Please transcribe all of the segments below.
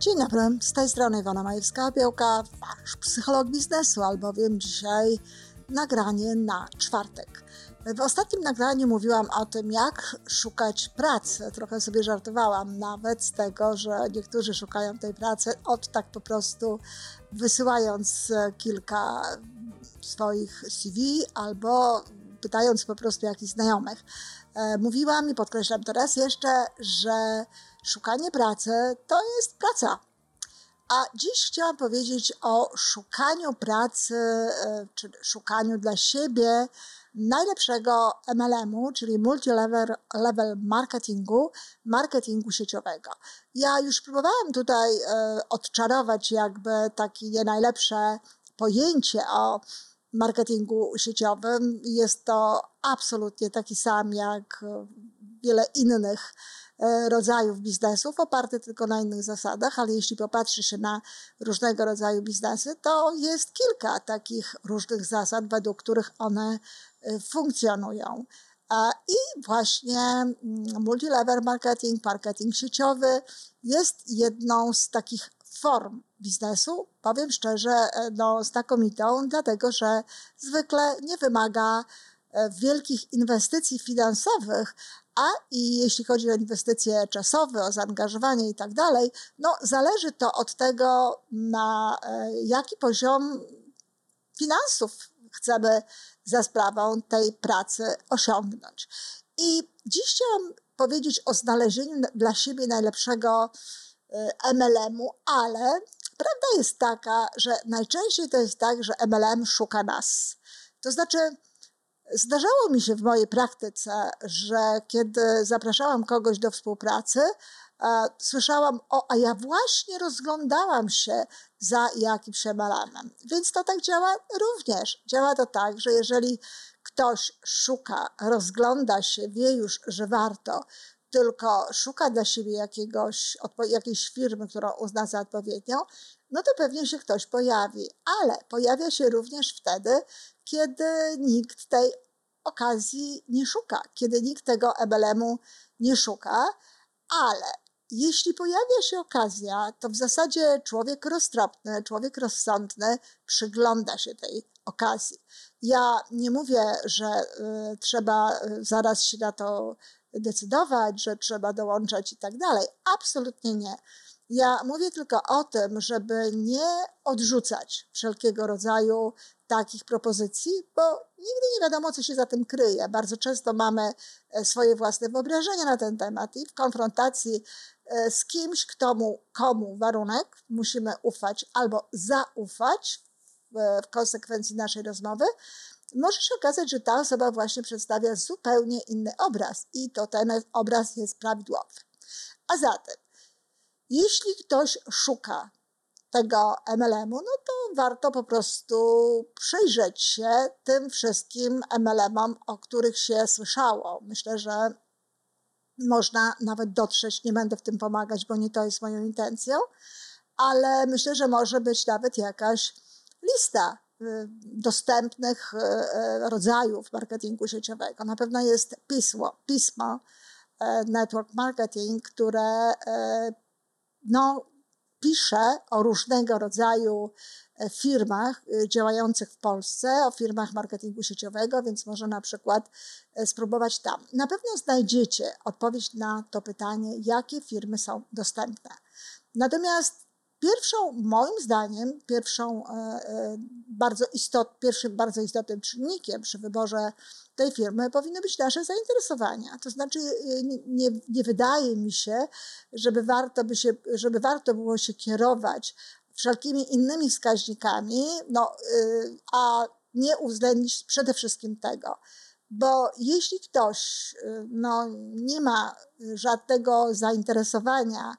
Dzień dobry, z tej strony Iwona Majewska-Opiełka, wasz psycholog biznesu, albowiem dzisiaj nagranie na czwartek. W ostatnim nagraniu mówiłam o tym, jak szukać pracy. Trochę sobie żartowałam nawet z tego, że niektórzy szukają tej pracy od tak po prostu wysyłając kilka swoich CV albo pytając po prostu jakichś znajomych. E, mówiłam i podkreślam teraz jeszcze, że szukanie pracy to jest praca. A dziś chciałam powiedzieć o szukaniu pracy, e, czy szukaniu dla siebie najlepszego MLM-u, czyli multi-level level marketingu, marketingu sieciowego. Ja już próbowałam tutaj e, odczarować jakby takie nie najlepsze pojęcie o marketingu sieciowym. Jest to absolutnie taki sam jak wiele innych e, rodzajów biznesów, oparty tylko na innych zasadach, ale jeśli popatrzy się na różnego rodzaju biznesy, to jest kilka takich różnych zasad, według których one e, funkcjonują. I właśnie mm, multilevel marketing, marketing sieciowy jest jedną z takich form biznesu, powiem szczerze, e, no, znakomitą, dlatego że zwykle nie wymaga e, wielkich inwestycji finansowych, a i jeśli chodzi o inwestycje czasowe, o zaangażowanie i tak dalej, no zależy to od tego, na e, jaki poziom finansów chcemy za sprawą tej pracy osiągnąć. I dziś chciałam powiedzieć o znalezieniu dla siebie najlepszego MLM-u, ale Prawda jest taka, że najczęściej to jest tak, że MLM szuka nas. To znaczy, zdarzało mi się w mojej praktyce, że kiedy zapraszałam kogoś do współpracy, e, słyszałam, o, a ja właśnie rozglądałam się za jakimś MLM-em. Więc to tak działa również. Działa to tak, że jeżeli ktoś szuka, rozgląda się, wie już, że warto, tylko szuka dla siebie jakiegoś, jakiejś firmy, którą uzna za odpowiednią, no to pewnie się ktoś pojawi. Ale pojawia się również wtedy, kiedy nikt tej okazji nie szuka, kiedy nikt tego MLM-u nie szuka, ale jeśli pojawia się okazja, to w zasadzie człowiek roztropny, człowiek rozsądny przygląda się tej okazji. Ja nie mówię, że y, trzeba y, zaraz się na to decydować, że trzeba dołączać i tak dalej. Absolutnie nie. Ja mówię tylko o tym, żeby nie odrzucać wszelkiego rodzaju takich propozycji, bo nigdy nie wiadomo, co się za tym kryje. Bardzo często mamy e, swoje własne wyobrażenia na ten temat i w konfrontacji e, z kimś, kto mu, komu warunek musimy ufać albo zaufać w konsekwencji naszej rozmowy, może się okazać, że ta osoba właśnie przedstawia zupełnie inny obraz i to ten obraz jest prawidłowy. A zatem, jeśli ktoś szuka tego MLM-u, no to warto po prostu przyjrzeć się tym wszystkim MLM-om, o których się słyszało. Myślę, że można nawet dotrzeć, nie będę w tym pomagać, bo nie to jest moją intencją, ale myślę, że może być nawet jakaś lista Y, dostępnych y, y, rodzajów marketingu sieciowego. Na pewno jest pismo, pismo Network Marketing, które no, pisze o różnego rodzaju firmach działających w Polsce, o firmach marketingu sieciowego, więc może na przykład spróbować tam. Na pewno znajdziecie odpowiedź na to pytanie, jakie firmy są dostępne. Natomiast Pierwszą, moim zdaniem, pierwszą e, e, bardzo istot, pierwszym bardzo istotnym czynnikiem przy wyborze tej firmy powinno być nasze zainteresowania. To znaczy, e, nie, nie wydaje mi się, żeby warto, by się, żeby warto było się kierować wszelkimi innymi wskaźnikami, no, a nie uwzględnić przede wszystkim tego. Bo jeśli ktoś no, nie ma żadnego zainteresowania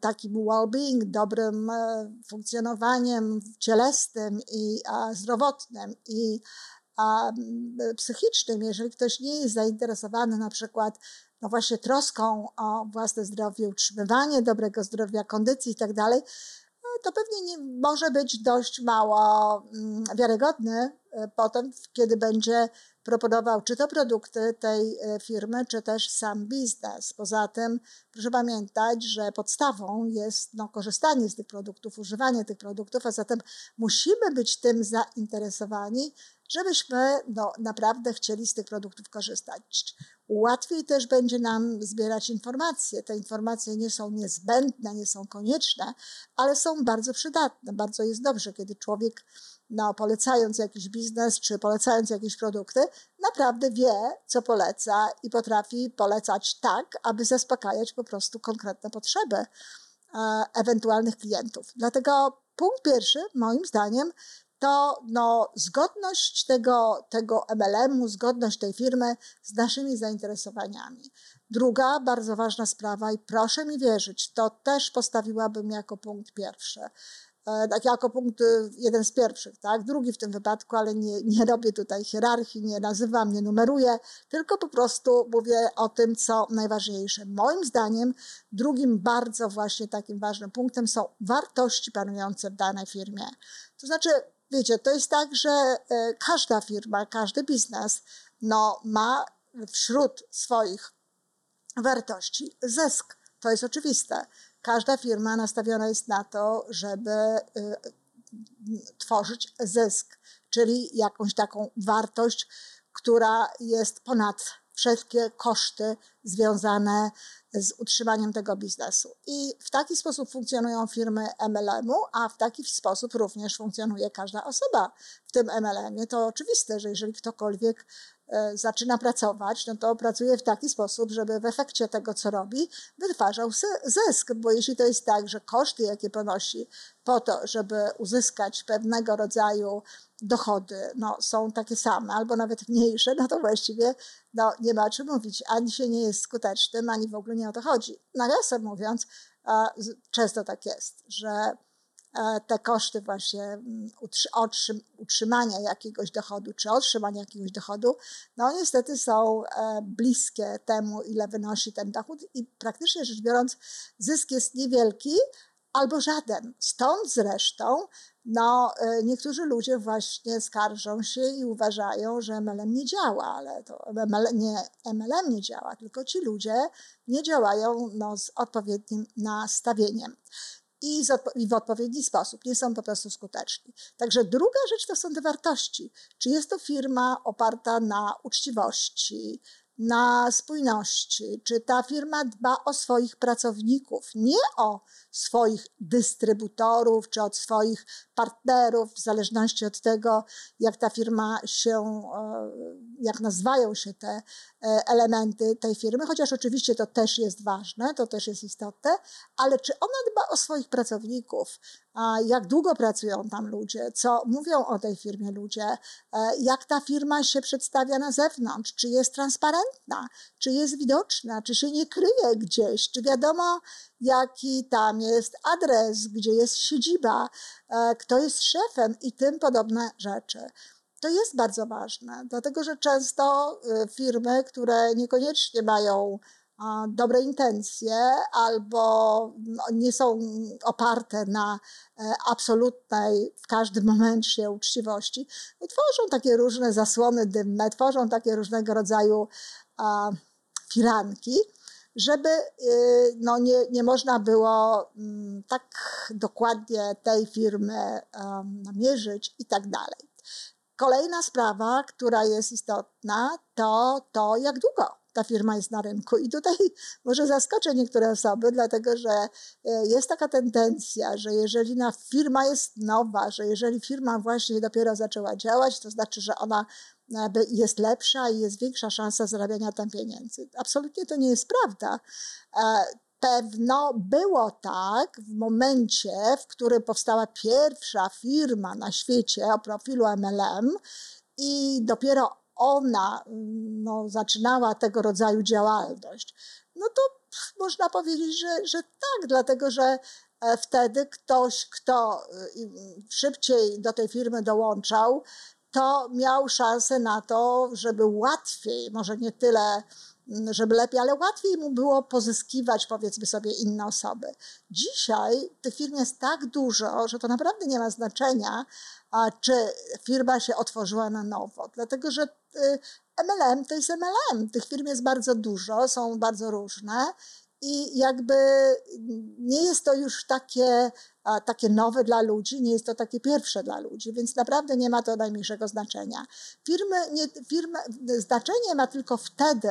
takim well-being, dobrym e, funkcjonowaniem cielesnym i zdrowotnym i psychicznym, jeżeli ktoś nie jest zainteresowany na przykład no właśnie troską o własne zdrowie, utrzymywanie dobrego zdrowia, kondycji i tak no to pewnie nie, może być dość mało mm, wiarygodny potem, kiedy będzie proponował czy to produkty tej e, firmy, czy też sam biznes. Poza tym proszę pamiętać, że podstawą jest no, korzystanie z tych produktów, używanie tych produktów, a zatem musimy być tym zainteresowani, żebyśmy no, naprawdę chcieli z tych produktów korzystać. Łatwiej też będzie nam zbierać informacje. Te informacje nie są niezbędne, nie są konieczne, ale są bardzo przydatne. Bardzo jest dobrze, kiedy człowiek no, polecając jakiś biznes czy polecając jakieś produkty, naprawdę wie, co poleca i potrafi polecać tak, aby zaspokajać po prostu konkretne potrzeby e, ewentualnych klientów. Dlatego punkt pierwszy, moim zdaniem, to no, zgodność tego, tego MLM-u, zgodność tej firmy z naszymi zainteresowaniami. Druga bardzo ważna sprawa, i proszę mi wierzyć, to też postawiłabym jako punkt pierwszy. E, tak jako punkt y, jeden z pierwszych, tak? Drugi w tym wypadku, ale nie, nie robię tutaj hierarchii, nie nazywam, nie numeruję, tylko po prostu mówię o tym, co najważniejsze. Moim zdaniem drugim bardzo właśnie takim ważnym punktem są wartości panujące w danej firmie. To znaczy, wiecie, to jest tak, że e, każda firma, każdy biznes no, ma wśród swoich wartości zysk. To jest oczywiste każda firma nastawiona jest na to, żeby y, tworzyć zysk, czyli jakąś taką wartość, która jest ponad wszelkie koszty związane z utrzymaniem tego biznesu. I w taki sposób funkcjonują firmy MLM-u, a w taki sposób również funkcjonuje każda osoba w tym MLM-ie. To oczywiste, że jeżeli ktokolwiek E, zaczyna pracować, no to pracuje w taki sposób, żeby w efekcie tego, co robi, wytwarzał zysk. Bo jeśli to jest tak, że koszty, jakie ponosi po to, żeby uzyskać pewnego rodzaju dochody, no, są takie same, albo nawet mniejsze, no to właściwie no, nie ma o czym mówić. Ani się nie jest skutecznym, ani w ogóle nie o to chodzi. Nawiasem mówiąc, często tak jest, że te koszty właśnie mm, utrzymania jakiegoś dochodu, czy otrzymania jakiegoś dochodu, no niestety są e, bliskie temu, ile wynosi ten dochód i praktycznie rzecz biorąc zysk jest niewielki albo żaden. Stąd zresztą no, e, niektórzy ludzie właśnie skarżą się i uważają, że MLM nie działa, ale to MLM nie, MLM nie działa, tylko ci ludzie nie działają no, z odpowiednim nastawieniem i, w odpowiedni sposób. Nie są po prostu skuteczni. Także druga rzecz to są te wartości. Czy jest to firma oparta na uczciwości, na spójności, czy ta firma dba o swoich pracowników, nie o swoich dystrybutorów, czy od swoich partnerów, w zależności od tego, jak ta firma się, e, jak nazywają się te elementy tej firmy, chociaż oczywiście to też jest ważne, to też jest istotne, ale czy ona dba o swoich pracowników, jak długo pracują tam ludzie, co mówią o tej firmie ludzie, e, jak ta firma się przedstawia na zewnątrz, czy jest transparentna, czy jest widoczna, czy się nie kryje gdzieś, czy wiadomo, jaki tam jest adres, gdzie jest siedziba, e, kto jest szefem i tym podobne rzeczy. To jest bardzo ważne, dlatego że często e, firmy, które niekoniecznie mają dobre intencje albo no, nie są oparte na e, absolutnej w każdym momencie uczciwości, no, tworzą takie różne zasłony dymne, tworzą takie różnego rodzaju firanki, żeby y, no, nie, nie można było mm, tak dokładnie tej firmy namierzyć i tak dalej. Kolejna sprawa, która jest istotna, to to, jak długo ta firma jest na rynku. I tutaj może zaskoczę niektóre osoby, dlatego że e, jest taka tendencja, że jeżeli na firma jest nowa, że jeżeli firma właśnie dopiero zaczęła działać, to znaczy, że ona e, jest lepsza i jest większa szansa zarabiania tam pieniędzy. Absolutnie to nie jest prawda. Pewno było tak w momencie, w którym powstała pierwsza firma na świecie o profilu MLM i dopiero ona no, zaczynała tego rodzaju działalność, no to można powiedzieć, że, że tak, dlatego że e, wtedy ktoś, kto e, szybciej do tej firmy dołączał, to miał szansę na to, żeby łatwiej, może nie tyle żeby lepiej, ale łatwiej mu było pozyskiwać, powiedzmy sobie, inne osoby. Dzisiaj tych firm jest tak dużo, że to naprawdę nie ma znaczenia, czy firma się otworzyła na nowo, dlatego że MLM to jest MLM. Tych firm jest bardzo dużo, są bardzo różne i jakby nie jest to już takie, takie nowe dla ludzi, nie jest to takie pierwsze dla ludzi, więc naprawdę nie ma to najmniejszego znaczenia. Firmy, nie, firmy, znaczenie ma tylko wtedy,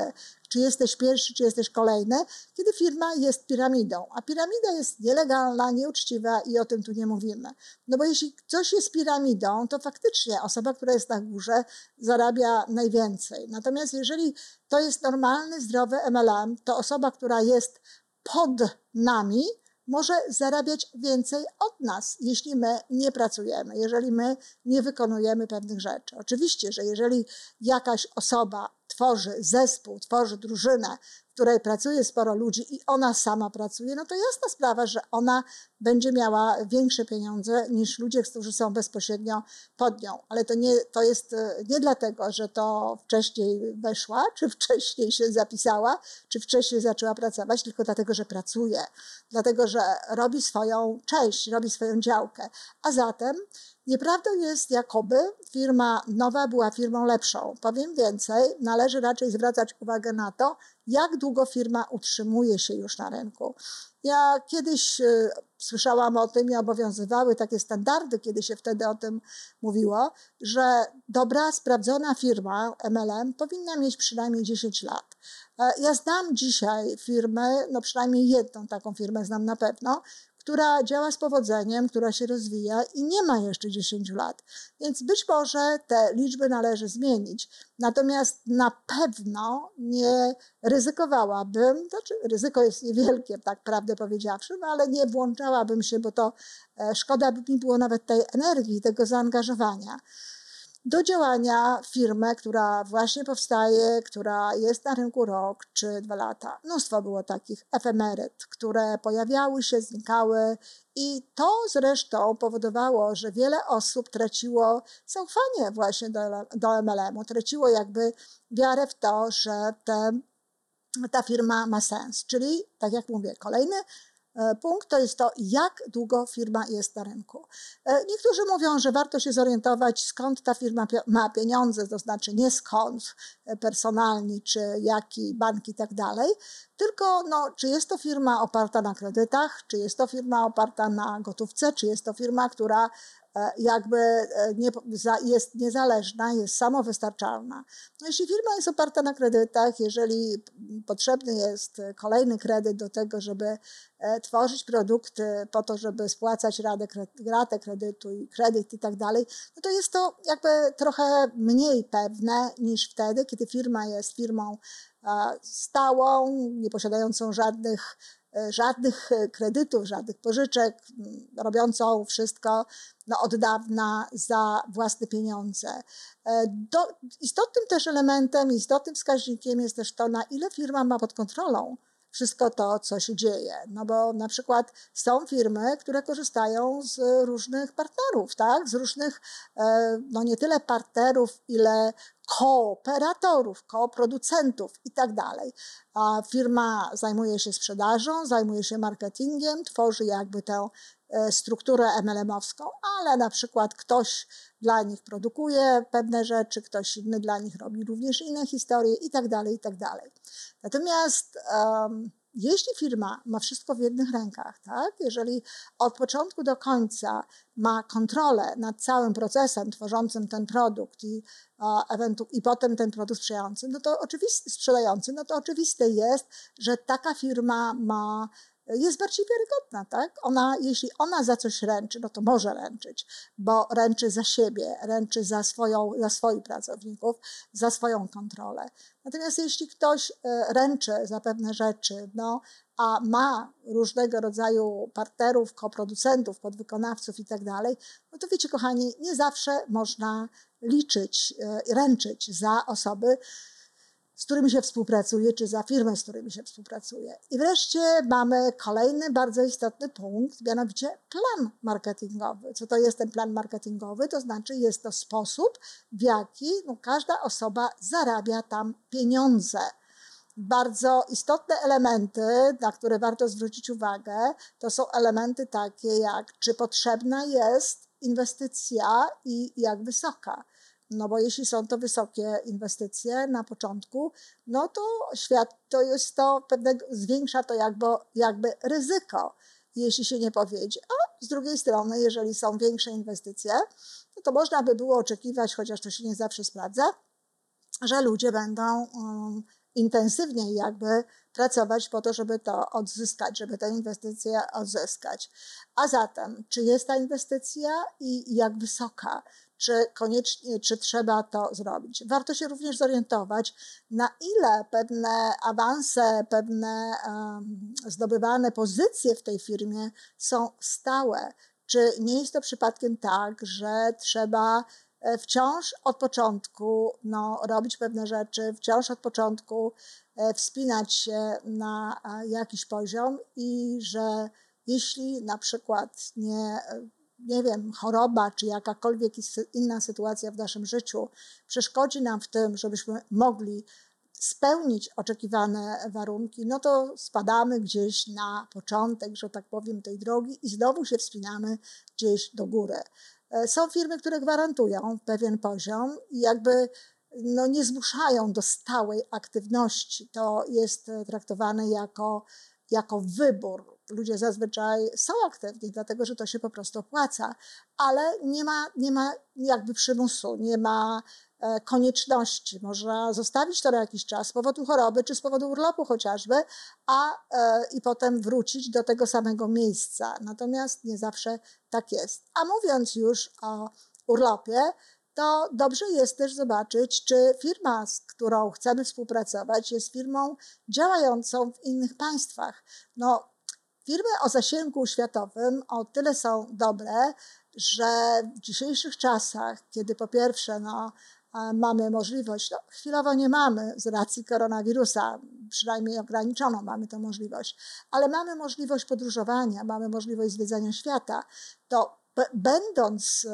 czy jesteś pierwszy, czy jesteś kolejny, kiedy firma jest piramidą. A piramida jest nielegalna, nieuczciwa i o tym tu nie mówimy. No bo jeśli coś jest piramidą, to faktycznie osoba, która jest na górze, zarabia najwięcej. Natomiast jeżeli to jest normalny, zdrowy MLM, to osoba, która jest pod nami, może zarabiać więcej od nas, jeśli my nie pracujemy, jeżeli my nie wykonujemy pewnych rzeczy. Oczywiście, że jeżeli jakaś osoba tworzy zespół, tworzy drużynę, w której pracuje sporo ludzi i ona sama pracuje, no to jasna sprawa, że ona będzie miała większe pieniądze niż ludzie, którzy są bezpośrednio pod nią. Ale to, nie, to jest e, nie dlatego, że to wcześniej weszła, czy wcześniej się zapisała, czy wcześniej zaczęła pracować, tylko dlatego, że pracuje, dlatego, że robi swoją część, robi swoją działkę. A zatem Nieprawdą jest, jakoby firma nowa była firmą lepszą. Powiem więcej, należy raczej zwracać uwagę na to, jak długo firma utrzymuje się już na rynku. Ja kiedyś y, słyszałam o tym i obowiązywały takie standardy, kiedy się wtedy o tym mówiło, że dobra, sprawdzona firma MLM powinna mieć przynajmniej 10 lat. E, ja znam dzisiaj firmy, no przynajmniej jedną taką firmę znam na pewno, która działa z powodzeniem, która się rozwija i nie ma jeszcze 10 lat. Więc być może te liczby należy zmienić. Natomiast na pewno nie ryzykowałabym, znaczy ryzyko jest niewielkie, tak prawdę powiedziawszy, no ale nie włączałabym się, bo to e, szkoda by mi było nawet tej energii, tego zaangażowania do działania firmę, która właśnie powstaje, która jest na rynku rok czy dwa lata. Mnóstwo było takich efemeryt, które pojawiały się, znikały i to zresztą powodowało, że wiele osób traciło zaufanie właśnie do, do MLM-u, traciło jakby wiarę w to, że te, ta firma ma sens. Czyli, tak jak mówię, kolejny punkt to jest to, jak długo firma jest na rynku. E, niektórzy mówią, że warto się zorientować, skąd ta firma ma pieniądze, to znaczy nie skąd e, personalni, czy jaki bank i tak dalej, tylko no, czy jest to firma oparta na kredytach, czy jest to firma oparta na gotówce, czy jest to firma, która E, jakby e, nie, jest niezależna, jest samowystarczalna. No jeśli firma jest oparta na kredytach, jeżeli potrzebny jest kolejny kredyt do tego, żeby e, tworzyć produkty po to, żeby spłacać radę, ratę kredytu i kredyt i tak dalej, no to jest to jakby trochę mniej pewne niż wtedy, kiedy firma jest firmą stałą, nie posiadającą żadnych E, żadnych e, kredytów, żadnych pożyczek, robiącą wszystko no, od dawna za własne pieniądze. E, do, istotnym też elementem, istotnym wskaźnikiem jest też to, na ile firma ma pod kontrolą wszystko to, co się dzieje. No bo na przykład są firmy, które korzystają z różnych partnerów, tak? Z różnych, no nie tyle partnerów, ile kooperatorów, kooproducentów i tak dalej. Firma zajmuje się sprzedażą, zajmuje się marketingiem, tworzy jakby tę e, strukturę MLM-owską, ale na przykład ktoś dla nich produkuje pewne rzeczy, ktoś inny dla nich robi również inne historie i tak dalej, i tak. Natomiast um, jeśli firma ma wszystko w jednych rękach, tak? jeżeli od początku do końca ma kontrolę nad całym procesem tworzącym ten produkt i, ewentu- i potem ten produkt sprzedający, no to sprzedający, no to oczywiste jest, że taka firma ma jest bardziej wiarygodna, tak? Ona, jeśli ona za coś ręczy, no to może ręczyć, bo ręczy za siebie, ręczy za, swoją, za swoich pracowników, za swoją kontrolę. Natomiast jeśli ktoś e, ręczy za pewne rzeczy, no, a ma różnego rodzaju partnerów, koproducentów, podwykonawców i tak dalej, no to wiecie, kochani, nie zawsze można liczyć, e, ręczyć za osoby, z którymi się współpracuje, czy za firmę, z którymi się współpracuje. I wreszcie mamy kolejny bardzo istotny punkt, mianowicie plan marketingowy. Co to jest ten plan marketingowy? To znaczy jest to sposób, w jaki no, każda osoba zarabia tam pieniądze. bardzo istotne elementy, na które warto zwrócić uwagę, to są elementy takie jak, czy potrzebna jest inwestycja i jak wysoka. No bo jeśli są to wysokie inwestycje na początku, no to świat to jest to pewnego, zwiększa to jakby, jakby ryzyko, jeśli się nie powiedzie. A z drugiej strony, jeżeli są większe inwestycje, no to można by było oczekiwać, chociaż to się nie zawsze sprawdza, że ludzie będą um, intensywniej jakby pracować po to, żeby to odzyskać, żeby tę inwestycję odzyskać. A zatem, czy jest ta inwestycja i jak wysoka? Czy koniecznie, czy trzeba to zrobić? Warto się również zorientować, na ile pewne awanse, pewne um, zdobywane pozycje w tej firmie są stałe. Czy nie jest to przypadkiem tak, że trzeba E, wciąż od początku no, robić pewne rzeczy, wciąż od początku e, wspinać się na jakiś poziom i że jeśli na przykład nie, nie wiem, choroba czy jakakolwiek inna sytuacja w naszym życiu przeszkodzi nam w tym, żebyśmy mogli spełnić oczekiwane warunki, no to spadamy gdzieś na początek, że tak powiem, tej drogi i znowu się wspinamy gdzieś do góry. E, są firmy, które gwarantują pewien poziom i jakby no, nie zmuszają do stałej aktywności. To jest e, traktowane jako, jako wybór. Ludzie zazwyczaj są aktywni, dlatego że to się po prostu opłaca, ale nie ma, nie ma jakby przymusu, nie ma E, konieczności. Można zostawić to na jakiś czas z powodu choroby czy z powodu urlopu chociażby, a e, i potem wrócić do tego samego miejsca. Natomiast nie zawsze tak jest. A mówiąc już o urlopie, to dobrze jest też zobaczyć, czy firma, z którą chcemy współpracować, jest firmą działającą w innych państwach. No, firmy o zasięgu światowym o tyle są dobre, że w dzisiejszych czasach, kiedy po pierwsze, no, mamy możliwość, no, chwilowo nie mamy z racji koronawirusa, przynajmniej ograniczoną mamy tę możliwość, ale mamy możliwość podróżowania, mamy możliwość zwiedzania świata, to będąc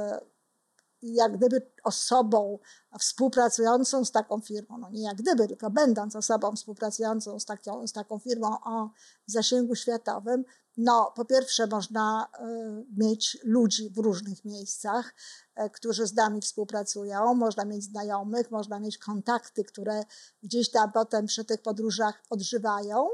e, jak gdyby osobą współpracującą z taką firmą, no nie jak gdyby, tylko będąc osobą współpracującą z taką, z taką firmą o zasięgu światowym, no po pierwsze można y, mieć ludzi w różnych miejscach, y, którzy z nami współpracują, można mieć znajomych, można mieć kontakty, które gdzieś tam potem przy tych podróżach odżywają,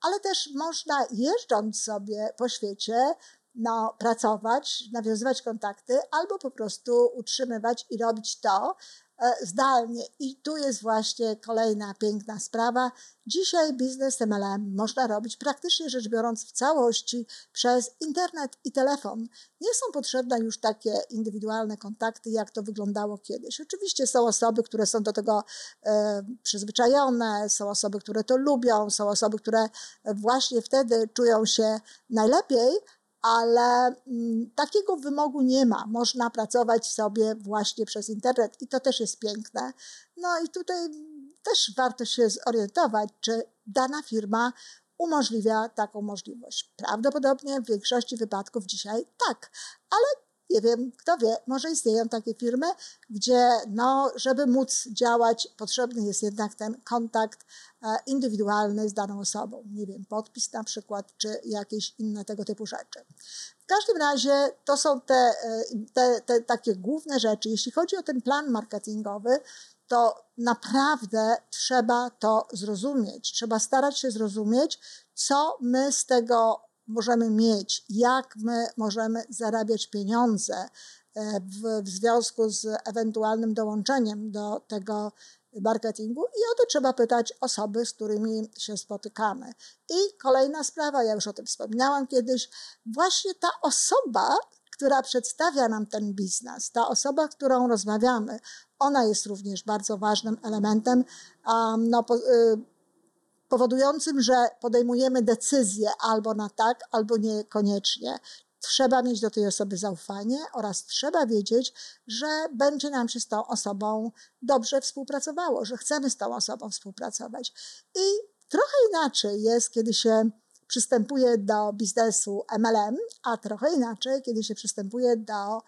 ale też można jeżdżąc sobie po świecie, no, pracować, nawiązywać kontakty, albo po prostu utrzymywać i robić to e, zdalnie. I tu jest właśnie kolejna piękna sprawa. Dzisiaj biznes MLM można robić praktycznie rzecz biorąc w całości przez internet i telefon. Nie są potrzebne już takie indywidualne kontakty, jak to wyglądało kiedyś. Oczywiście są osoby, które są do tego e, przyzwyczajone, są osoby, które to lubią, są osoby, które właśnie wtedy czują się najlepiej, ale mm, takiego wymogu nie ma. Można pracować sobie właśnie przez internet i to też jest piękne. No i tutaj też warto się zorientować, czy dana firma umożliwia taką możliwość. Prawdopodobnie w większości wypadków dzisiaj tak, ale nie wiem, kto wie, może istnieją takie firmy, gdzie no, żeby móc działać, potrzebny jest jednak ten kontakt e, indywidualny z daną osobą. Nie wiem, podpis na przykład, czy jakieś inne tego typu rzeczy. W każdym razie to są te, e, te, te takie główne rzeczy. Jeśli chodzi o ten plan marketingowy, to naprawdę trzeba to zrozumieć. Trzeba starać się zrozumieć, co my z tego możemy mieć, jak my możemy zarabiać pieniądze e, w, w związku z ewentualnym dołączeniem do tego marketingu i o to trzeba pytać osoby, z którymi się spotykamy. I kolejna sprawa, ja już o tym wspominałam kiedyś, właśnie ta osoba, która przedstawia nam ten biznes, ta osoba, którą rozmawiamy, ona jest również bardzo ważnym elementem um, no, po, y, powodującym, że podejmujemy decyzję albo na tak, albo niekoniecznie. Trzeba mieć do tej osoby zaufanie oraz trzeba wiedzieć, że będzie nam się z tą osobą dobrze współpracowało, że chcemy z tą osobą współpracować. I trochę inaczej jest, kiedy się przystępuje do biznesu MLM, a trochę inaczej, kiedy się przystępuje do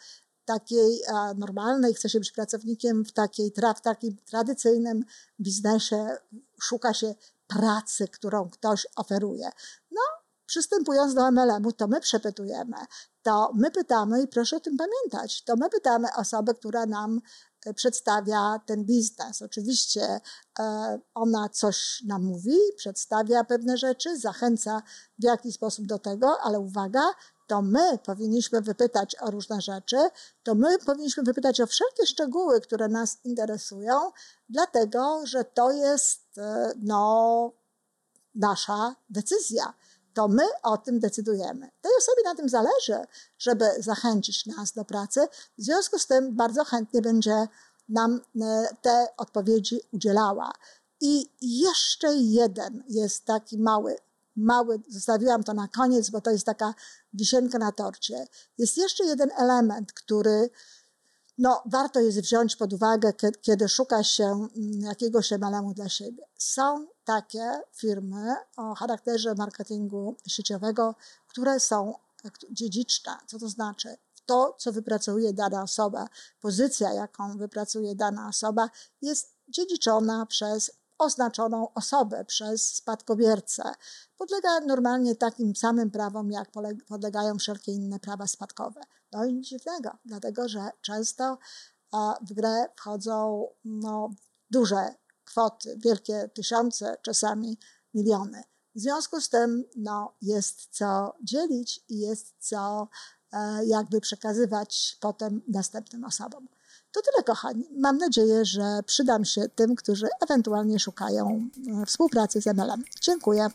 takiej normalnej, chce się być pracownikiem w, takiej, w takim tradycyjnym biznesie, szuka się pracy, którą ktoś oferuje. No, przystępując do MLM-u, to my przepytujemy, to my pytamy i proszę o tym pamiętać, to my pytamy osobę, która nam e, przedstawia ten biznes. Oczywiście e, ona coś nam mówi, przedstawia pewne rzeczy, zachęca w jakiś sposób do tego, ale uwaga, to my powinniśmy wypytać o różne rzeczy, to my powinniśmy wypytać o wszelkie szczegóły, które nas interesują, dlatego że to jest e, no, nasza decyzja. To my o tym decydujemy. Tej osobie na tym zależy, żeby zachęcić nas do pracy. W związku z tym bardzo chętnie będzie nam e, te odpowiedzi udzielała. I jeszcze jeden jest taki mały mały, zostawiłam to na koniec, bo to jest taka wisienka na torcie. Jest jeszcze jeden element, który no, warto jest wziąć pod uwagę, kiedy szuka się mm, jakiegoś MLM-u dla siebie. Są takie firmy o charakterze marketingu sieciowego, które są dziedziczne. Co to znaczy? To, co wypracuje dana osoba, pozycja, jaką wypracuje dana osoba, jest dziedziczona przez oznaczoną osobę przez spadkobiercę. Podlega normalnie takim samym prawom, jak podlegają wszelkie inne prawa spadkowe. No i nic dziwnego, dlatego że często w grę wchodzą no, duże kwoty, wielkie tysiące, czasami miliony. W związku z tym no, jest co dzielić i jest co jakby przekazywać potem następnym osobom. To tyle, kochani. Mam nadzieję, że przydam się tym, którzy ewentualnie szukają e, współpracy z MLM. Dziękuję.